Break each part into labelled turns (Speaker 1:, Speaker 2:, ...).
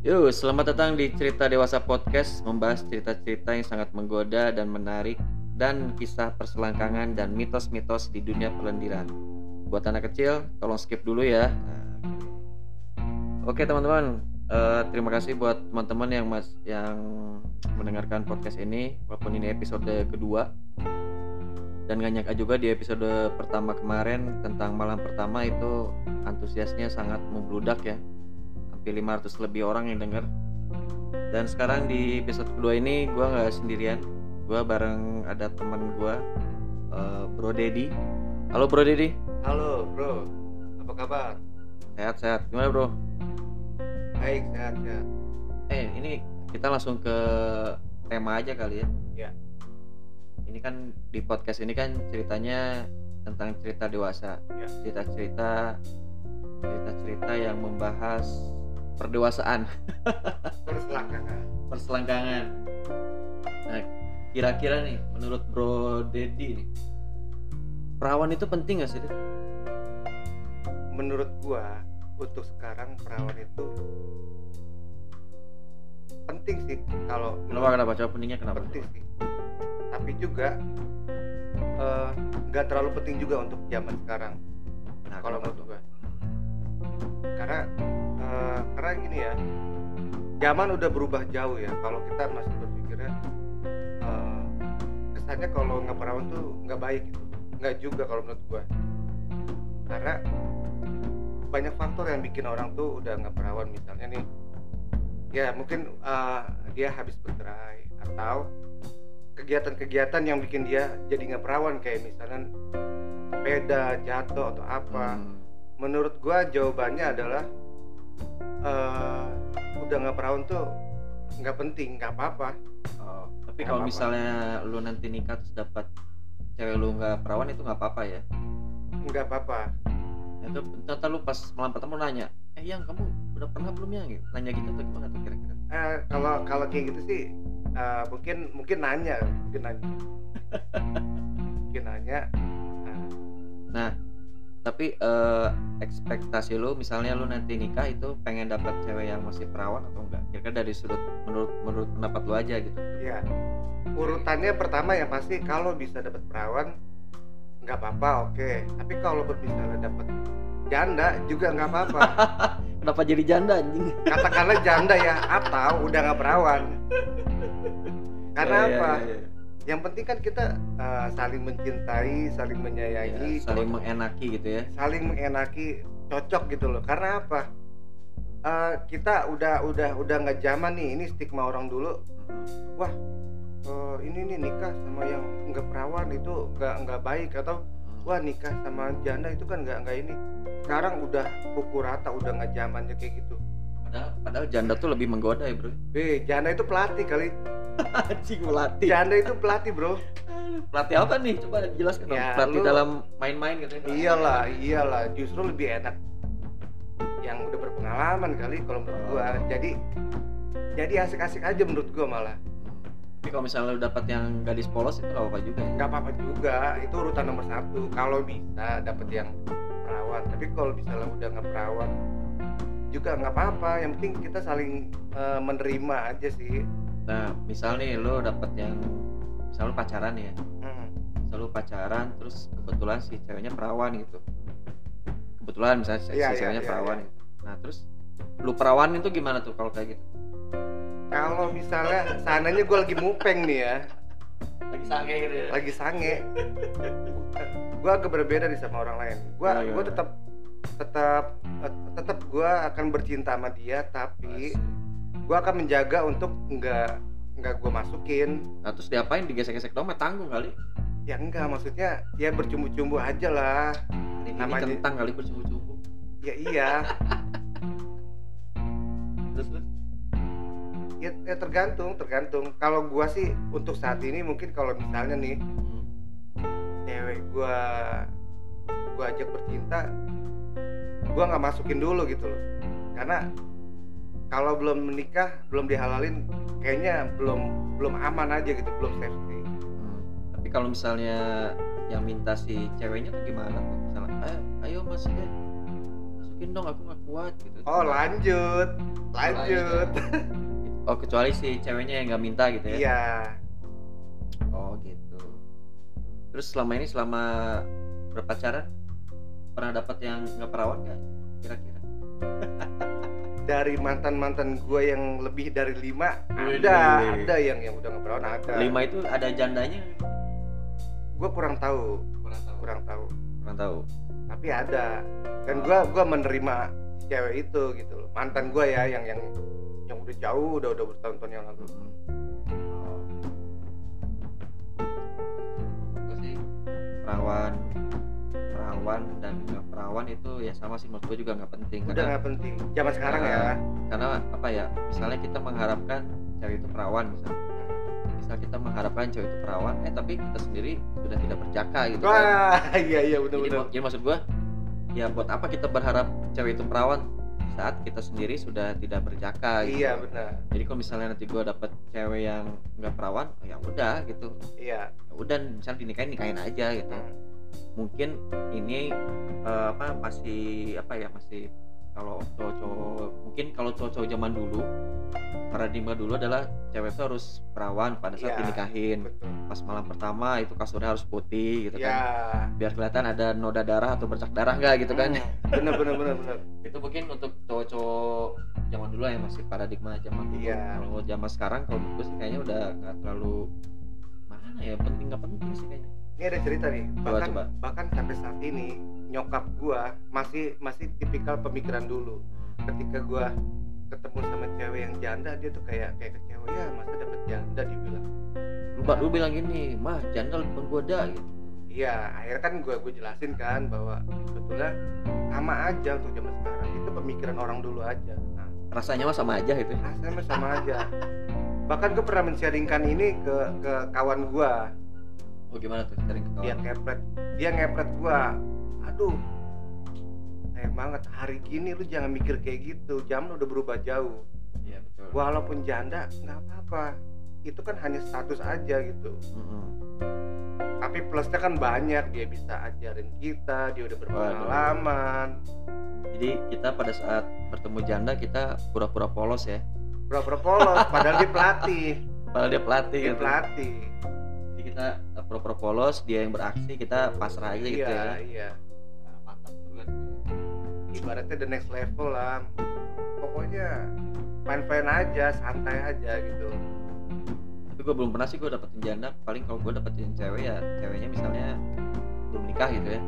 Speaker 1: Yuk, selamat datang di Cerita Dewasa Podcast Membahas cerita-cerita yang sangat menggoda dan menarik Dan kisah perselangkangan dan mitos-mitos di dunia pelendiran. Buat anak kecil, tolong skip dulu ya. Oke teman-teman, eh, terima kasih buat teman-teman yang mas yang mendengarkan podcast ini Walaupun ini episode kedua. Dan gak nyangka juga di episode pertama kemarin Tentang malam pertama itu antusiasnya sangat membludak ya hampir 500 lebih orang yang denger. Dan sekarang di episode kedua ini gue nggak sendirian. Gue bareng ada teman gue uh, Bro Dedi halo Bro Dedi
Speaker 2: Halo bro, apa kabar?
Speaker 1: sehat-sehat gimana Bro?
Speaker 2: Baik, sehat sehat.
Speaker 1: eh ini kita langsung ke tema aja kali ya.
Speaker 2: Ya.
Speaker 1: ini kan di podcast ini kan ceritanya tentang cerita dewasa.
Speaker 2: Ya.
Speaker 1: cerita-cerita cerita-cerita yang membahas perdewasaan
Speaker 2: Perselangkangan.
Speaker 1: perselangkangan. Nah, kira-kira nih, menurut Bro Dedi nih, perawan itu penting gak sih?
Speaker 2: Menurut gua, untuk sekarang perawan itu penting sih kalau
Speaker 1: Kenapa kenapa? Coba pentingnya kenapa?
Speaker 2: penting sih. Tapi juga eh, nggak terlalu penting juga untuk zaman sekarang.
Speaker 1: Nah,
Speaker 2: kalau menurut gua. Karena karena gini ya, zaman udah berubah jauh ya. Kalau kita masih berpikirnya eh, kesannya kalau nggak perawan tuh nggak baik gitu. Nggak juga kalau menurut gua. Karena banyak faktor yang bikin orang tuh udah nggak perawan misalnya nih ya mungkin eh, dia habis bercerai atau kegiatan-kegiatan yang bikin dia jadi nggak perawan kayak misalnya sepeda jatuh atau apa
Speaker 1: Hmm,
Speaker 2: menurut gua jawabannya adalah eh udah nggak perawan tuh nggak penting nggak apa-apa.
Speaker 1: Oh, tapi kalau misalnya lu nanti nikah terus dapat cewek lu nggak perawan itu nggak apa-apa ya?
Speaker 2: nggak apa-apa.
Speaker 1: Itu ternyata lu pas malam pertama nanya, eh yang kamu udah pernah belum ya? Nanya gitu atau gimana tuh kira-kira?
Speaker 2: eh kalau kalau kayak gitu sih eh, mungkin mungkin nanya mungkin nanya. Mungkin nanya.
Speaker 1: Nah, tapi eh, ekspektasi lu misalnya lu nanti nikah itu pengen dapat cewek yang masih perawan atau enggak? Kira-kira dari sudut menurut menurut pendapat lu aja gitu.
Speaker 2: ya urutannya pertama yang pasti kalau bisa dapat perawan nggak apa-apa oke tapi kalau misalnya dapat janda juga nggak apa-apa
Speaker 1: Kenapa jadi janda anjing?
Speaker 2: katakanlah janda ya atau udah nggak perawan karena
Speaker 1: Ya, ya,
Speaker 2: apa
Speaker 1: ya, ya.
Speaker 2: Yang penting kan kita uh, saling mencintai saling menyayangi
Speaker 1: Ya, saling mengenaki gitu ya.
Speaker 2: saling mengenaki cocok gitu loh. Karena apa? Uh, kita udah udah udah nggak zaman nih ini stigma orang dulu.
Speaker 1: Mm-mm.
Speaker 2: uh, ini nih nikah sama yang nggak perawan itu nggak nggak baik. Atau wah nikah sama janda itu kan nggak nggak ini. Sekarang udah pukul rata udah nggak zamannya kayak gitu.
Speaker 1: Padahal, padahal janda tuh lebih menggoda ya bro.
Speaker 2: Be, janda itu pelatih kali
Speaker 1: Anjing melatih.
Speaker 2: janda itu pelatih bro
Speaker 1: Pelatih apa nih? Coba jelaskan dong.
Speaker 2: Ya,
Speaker 1: Pelatih
Speaker 2: lu-
Speaker 1: dalam main-main gitu.
Speaker 2: iyalah iyalah justru lebih enak yang udah berpengalaman kali kalau menurut gua
Speaker 1: Oh.
Speaker 2: jadi jadi asik-asik aja menurut gua malah
Speaker 1: Tapi kalau misalnya lu dapat yang gadis polos itu nggak apa-apa juga ya.
Speaker 2: nggak apa-apa juga itu urutan nomor satu kalau bisa dapet yang perawan tapi kalau misalnya udah nggak perawan juga nggak apa-apa yang penting kita saling eh, menerima aja sih
Speaker 1: Nah, misal nih lu dapat yang misal lu pacaran ya.
Speaker 2: Hmm.
Speaker 1: Misal lu pacaran terus kebetulan si ceweknya perawan gitu. Kebetulan misalnya si,
Speaker 2: Iya,
Speaker 1: si
Speaker 2: iya,
Speaker 1: ceweknya
Speaker 2: iya,
Speaker 1: perawan
Speaker 2: iya.
Speaker 1: gitu. Nah, terus lu perawan itu gimana tuh kalau kayak gitu?
Speaker 2: kalau misalnya seandainya gue lagi mupeng nih ya
Speaker 1: Lagi sange gitu ya.
Speaker 2: lagi sange gue agak berbeda nih sama orang lain gue
Speaker 1: Gimana,
Speaker 2: gue
Speaker 1: gimana?
Speaker 2: tetap tetap eh, tetap gue akan bercinta sama dia tapi gue akan menjaga untuk nggak nggak gue masukin
Speaker 1: Nah, terus diapain? Digesek-gesek mah tanggung kali.
Speaker 2: ya enggak maksudnya ya bercumbu-cumbu aja lah
Speaker 1: Ini,
Speaker 2: Namanya-
Speaker 1: ini kentang kali bercumbu-cumbu.
Speaker 2: ya iya
Speaker 1: Terus terus.
Speaker 2: ya, ya tergantung tergantung kalau gua sih untuk saat ini mungkin kalau misalnya nih
Speaker 1: Hmm.
Speaker 2: cewek gua gua ajak bercinta gua nggak masukin dulu gitu loh karena kalau belum menikah belum dihalalin kayaknya belum belum aman aja gitu belum safety.
Speaker 1: Hmm. Tapi kalau misalnya yang minta si ceweknya tuh gimana tuh? Misalnya, ayo, ayo mas deh, masukin dong aku nggak kuat gitu.
Speaker 2: Oh lanjut lanjut.
Speaker 1: Oh kecuali si ceweknya yang nggak minta gitu ya?
Speaker 2: Iya.
Speaker 1: Oh gitu. Terus selama ini selama berpacaran pernah dapat yang nggak perawan nggak kira-kira
Speaker 2: dari mantan mantan gue yang lebih dari lima ada ada yang yang udah perawan ada.
Speaker 1: Lima itu ada jandanya?
Speaker 2: Gue kurang tahu.
Speaker 1: Kurang tahu.
Speaker 2: Kurang tahu.
Speaker 1: Kurang tahu.
Speaker 2: Tapi ada. Dan
Speaker 1: Oh.
Speaker 2: gue gua menerima si cewek itu gitu loh. Mantan gue ya yang yang yang udah jauh udah udah bertahun-tahun yang lalu.
Speaker 1: Oh. Gue sih? Perawan perawan dan nggak perawan itu ya sama sih menurut gue juga nggak penting.
Speaker 2: Udah nggak penting zaman sekarang ya.
Speaker 1: Ah. karena apa ya misalnya kita mengharapkan cewek itu perawan misal misal kita mengharapkan cewek itu perawan eh tapi kita sendiri sudah tidak berjaka gitu kan.
Speaker 2: Wah iya iya benar
Speaker 1: jadi,
Speaker 2: benar.
Speaker 1: jadi maksud gua ya buat apa kita berharap cewek itu perawan? Saat kita sendiri sudah tidak berjaka gitu.
Speaker 2: Iya benar.
Speaker 1: Jadi kalau misalnya nanti gua dapet cewek yang nggak perawan oh ya udah gitu.
Speaker 2: Iya.
Speaker 1: Ya udah misalnya dinikahin nikahin aja gitu.
Speaker 2: Hmm.
Speaker 1: Mungkin ini eh, apa masih apa ya masih kalau cowok-cowok mungkin kalau cowok-cowok zaman dulu paradigma dulu adalah cewek itu harus perawan pada saat
Speaker 2: Iya,
Speaker 1: dinikahin.
Speaker 2: Betul.
Speaker 1: Pas malam pertama itu kasurnya harus putih gitu
Speaker 2: ya
Speaker 1: kan. Biar kelihatan ada noda darah atau bercak darah nggak gitu kan.
Speaker 2: Hmm, bener bener bener bener.
Speaker 1: Itu mungkin untuk cowok-cowok zaman dulu yang masih paradigma zaman dulu.
Speaker 2: Iya.
Speaker 1: kalau zaman sekarang kalau menurut gue sih kayaknya udah nggak terlalu mana ya penting nggak penting sih kayaknya
Speaker 2: ini ada cerita nih. Bahkan
Speaker 1: coba.
Speaker 2: bahkan sampai saat ini nyokap gua masih masih tipikal pemikiran dulu. Ketika gua ketemu sama cewek yang janda dia tuh kayak kayak kecewa ya masa dapet janda? Dibilang
Speaker 1: lu, lu bilang gini mah janda lebih penggoda gitu
Speaker 2: iya akhirnya kan gua gue jelasin kan bahwa sebetulnya sama aja untuk zaman sekarang. Itu pemikiran orang dulu aja. Nah
Speaker 1: rasanya mah sama aja gitu
Speaker 2: rasanya mah sama aja. Bahkan gue pernah men-sharingkan ini ke ke kawan gua
Speaker 1: oh gimana tuh sering
Speaker 2: dia
Speaker 1: ketawa
Speaker 2: ngepret dia ngepret gua. Aduh sayang banget. Hari gini lu jangan mikir kayak gitu. Zaman udah berubah jauh.
Speaker 1: Iya betul.
Speaker 2: Walaupun janda nggak apa-apa. Itu kan hanya status aja gitu.
Speaker 1: Mm-mm.
Speaker 2: tapi plusnya kan banyak. Dia bisa ajarin kita dia udah berpengalaman.
Speaker 1: Jadi kita pada saat bertemu janda kita pura-pura polos ya?
Speaker 2: Pura-pura polos padahal dia pelatih.
Speaker 1: Padahal dia pelatih
Speaker 2: dia
Speaker 1: gitu.
Speaker 2: pelatih
Speaker 1: kita uh, pura-pura polos dia yang beraksi kita pasrah aja gitu
Speaker 2: iya
Speaker 1: ya.
Speaker 2: iya.
Speaker 1: Nah, mantap banget.
Speaker 2: Ibaratnya the next level lah. Pokoknya fine aja santai aja gitu.
Speaker 1: Tapi gue belum pernah sih gue dapetin janda. Paling kalau gue dapetin cewek ya ceweknya misalnya belum nikah gitu ya.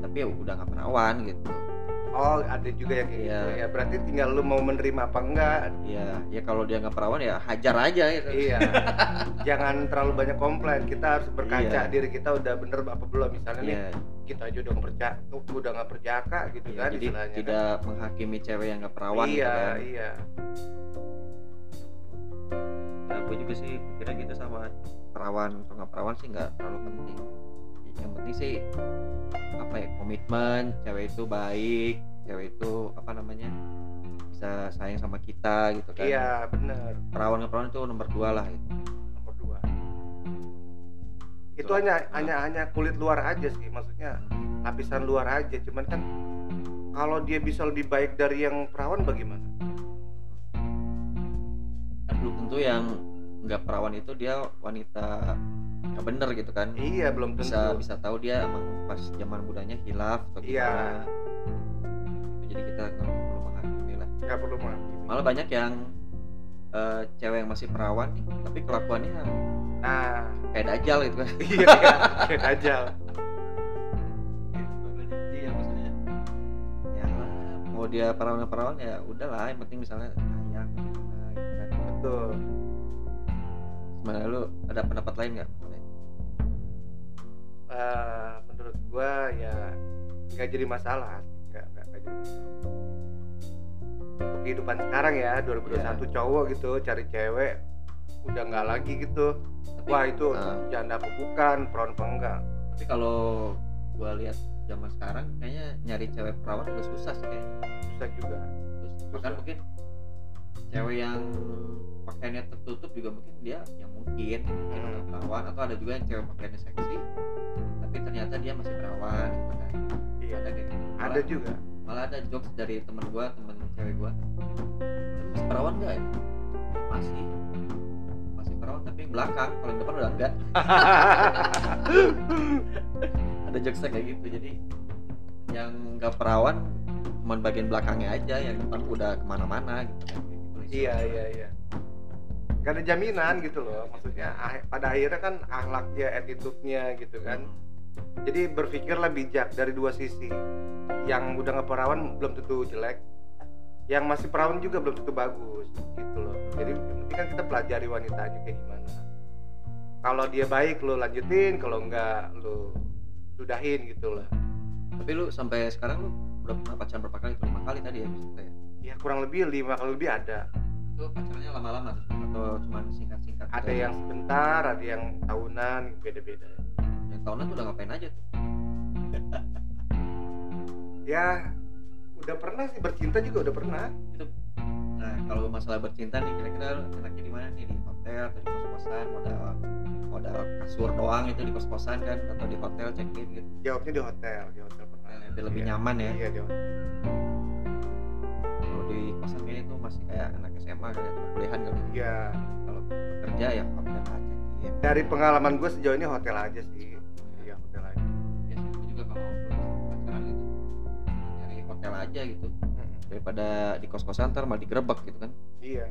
Speaker 1: Tapi ya udah nggak perawan gitu
Speaker 2: Oh, ada juga yang kayak
Speaker 1: Iya.
Speaker 2: gitu ya. Berarti tinggal lu mau menerima apa enggak.
Speaker 1: ya ya kalau dia nggak perawan ya hajar aja gitu
Speaker 2: Iya. Jangan terlalu banyak komplain. Kita harus berkaca
Speaker 1: Iya.
Speaker 2: diri kita udah bener apa belum. Misalnya nih,
Speaker 1: Iya,
Speaker 2: kita aja udah nggak percaya, udah nggak perjaka gitu
Speaker 1: iya,
Speaker 2: kan
Speaker 1: jadi
Speaker 2: istilahnya.
Speaker 1: tidak menghakimi cewek yang nggak
Speaker 2: kan.
Speaker 1: perawan gitu
Speaker 2: Iya,
Speaker 1: kan
Speaker 2: iya.
Speaker 1: nah, gue juga sih pikirnya gitu sama perawan atau nggak perawan sih nggak terlalu penting yang penting sih apa ya komitmen cewek itu baik cewek itu apa namanya bisa sayang sama kita gitu kan
Speaker 2: Iya, bener.
Speaker 1: perawan perawan itu nomor dua lah gitu.
Speaker 2: Nomor dua. Itu
Speaker 1: Betul.
Speaker 2: hanya
Speaker 1: Nah.
Speaker 2: hanya hanya kulit luar aja sih, maksudnya lapisan luar aja. Cuman kan kalau dia bisa lebih baik dari yang perawan bagaimana?
Speaker 1: belum tentu yang nggak perawan itu dia wanita nggak bener gitu kan
Speaker 2: Iya, belum tentu.
Speaker 1: bisa bisa tahu dia emang pas zaman mudanya hilaf atau
Speaker 2: Iya.
Speaker 1: gimana jadi kita nggak perlu menghakimi lah
Speaker 2: Nggak perlu menghakimi.
Speaker 1: malah banyak yang eh, cewek yang masih perawan nih tapi kelakuannya
Speaker 2: Nah,
Speaker 1: kayak dajal gitu kan
Speaker 2: iya kayak kayak dajal.
Speaker 1: iya ya mau dia perawan perawan ya udahlah yang penting misalnya sayang gitu kan
Speaker 2: Betul.
Speaker 1: gimana lu ada pendapat lain nggak
Speaker 2: Eh, menurut gua ya nggak jadi masalah nggak nggak jadi masalah. Untuk kehidupan sekarang ya 2021 cowok gitu cari cewek udah nggak lagi gitu.
Speaker 1: Tapi,
Speaker 2: wah itu
Speaker 1: eh,
Speaker 2: janda apa bukan perawan apa enggak.
Speaker 1: tapi kalau gua lihat zaman sekarang kayaknya nyari cewek perawan udah susah sih kayaknya.
Speaker 2: Susah juga.
Speaker 1: Terus bahkan mungkin cewek yang pakaiannya tertutup juga mungkin dia yang mungkin mungkin
Speaker 2: Hmm.
Speaker 1: perawan atau ada juga yang cewek pakaiannya seksi tapi ternyata dia masih perawan gitu kan.
Speaker 2: Iya.
Speaker 1: Ada kayak gitu.
Speaker 2: ada
Speaker 1: Malah-
Speaker 2: juga.
Speaker 1: malah ada jokes dari temen gua temen cewek gua. "Lu masih perawan nggak ya? Masih. Masih perawan tapi belakang kalau yang depan udah enggak. Ada jokesnya kayak gitu. Jadi yang nggak perawan cuman bagian belakangnya aja yang depan udah ke mana-mana gitu kan gitu.
Speaker 2: Iya iya iya. Gak ada jaminan gitu loh maksudnya ah- pada akhirnya kan akhlaknya attitude-nya gitu kan.
Speaker 1: Hmm.
Speaker 2: Jadi berpikirlah bijak dari dua sisi. Yang udah nggak perawan belum tentu jelek yang masih perawan juga belum tentu bagus gitu loh. Jadi penting kan kita pelajari wanitanya kayak gimana. Kalau dia baik lo lanjutin kalau enggak lo sudahin gitu loh.
Speaker 1: Tapi lu sampai sekarang lu udah pernah pacaran berapa kali? Lima kali tadi ya maksudnya ya?
Speaker 2: ya kurang lebih lima kali lebih ada.
Speaker 1: Itu pacarannya lama-lama atau cuma singkat-singkat?
Speaker 2: Ada yang sebentar ada yang tahunan beda-beda
Speaker 1: tahunan tuh udah ngapain aja tuh?
Speaker 2: Ya udah pernah sih bercinta juga udah pernah.
Speaker 1: Nah kalau masalah bercinta nih kira-kira enaknya di mana nih? Di hotel atau di kos-kosan? Modal modal kasur doang itu di kos-kosan kan? Atau di hotel check in gitu?
Speaker 2: Jawabnya di hotel di hotel pernah.
Speaker 1: Ya, biar lebih
Speaker 2: Iya.
Speaker 1: nyaman ya.
Speaker 2: Iya di hotel.
Speaker 1: Kalau di kosan ini tuh masih kayak anak SMA kali atau kuliahan kali
Speaker 2: iya.
Speaker 1: Kalau kerja ya hotel aja check in
Speaker 2: dari pengalaman gue sejauh ini hotel aja sih hotel aja
Speaker 1: gitu.
Speaker 2: Mm.
Speaker 1: daripada di kos-kosan ntar malah digerebek gitu kan.
Speaker 2: Iya.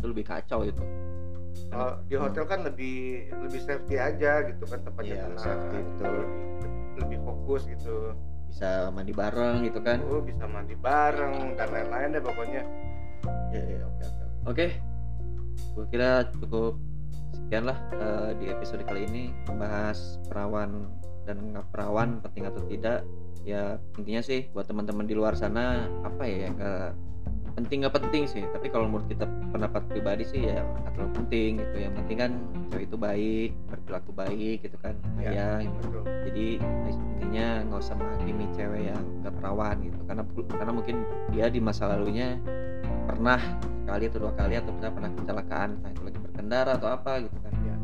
Speaker 1: Itu lebih kacau itu.
Speaker 2: Kalau di hotel kan lebih lebih safety aja gitu kan tempatnya
Speaker 1: Iya,
Speaker 2: tenang
Speaker 1: safety,
Speaker 2: gitu,
Speaker 1: betul.
Speaker 2: lebih, lebih fokus gitu.
Speaker 1: Bisa mandi bareng gitu kan.
Speaker 2: Oh bisa mandi bareng dan lain-lain deh pokoknya.
Speaker 1: Ya ya oke oke oke. Gue kira cukup sekian lah eh, di episode kali ini membahas perawan dan nggak perawan penting atau tidak ya intinya sih buat teman-teman di luar sana apa ya yang nggak penting nggak penting sih. Tapi kalau menurut kita pendapat pribadi sih ya nggak terlalu penting gitu. Yang penting kan cewek itu baik berperilaku baik gitu kan
Speaker 2: Iya.
Speaker 1: sayang
Speaker 2: betul.
Speaker 1: Jadi intinya nggak usah menghakimi cewek yang nggak perawan gitu. Karena karena mungkin dia di masa lalunya pernah sekali atau dua kali atau misalnya pernah kecelakaan entah itu lagi berkendara atau apa gitu kan.
Speaker 2: Iya.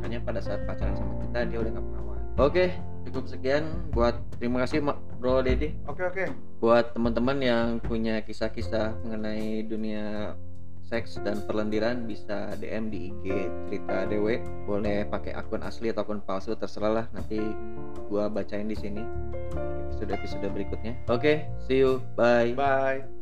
Speaker 1: makanya pada saat pacaran sama kita dia udah nggak perawan. Oke cukup sekian buat terima kasih bro Dedi
Speaker 2: oke oke.
Speaker 1: Buat teman-teman yang punya kisah-kisah mengenai dunia seks dan perlendiran bisa DM di IG cerita dewe boleh pakai akun asli atau akun palsu terserah lah. Nanti gua bacain di sini di episode-episode berikutnya. Oke see you. Bye.
Speaker 2: Bye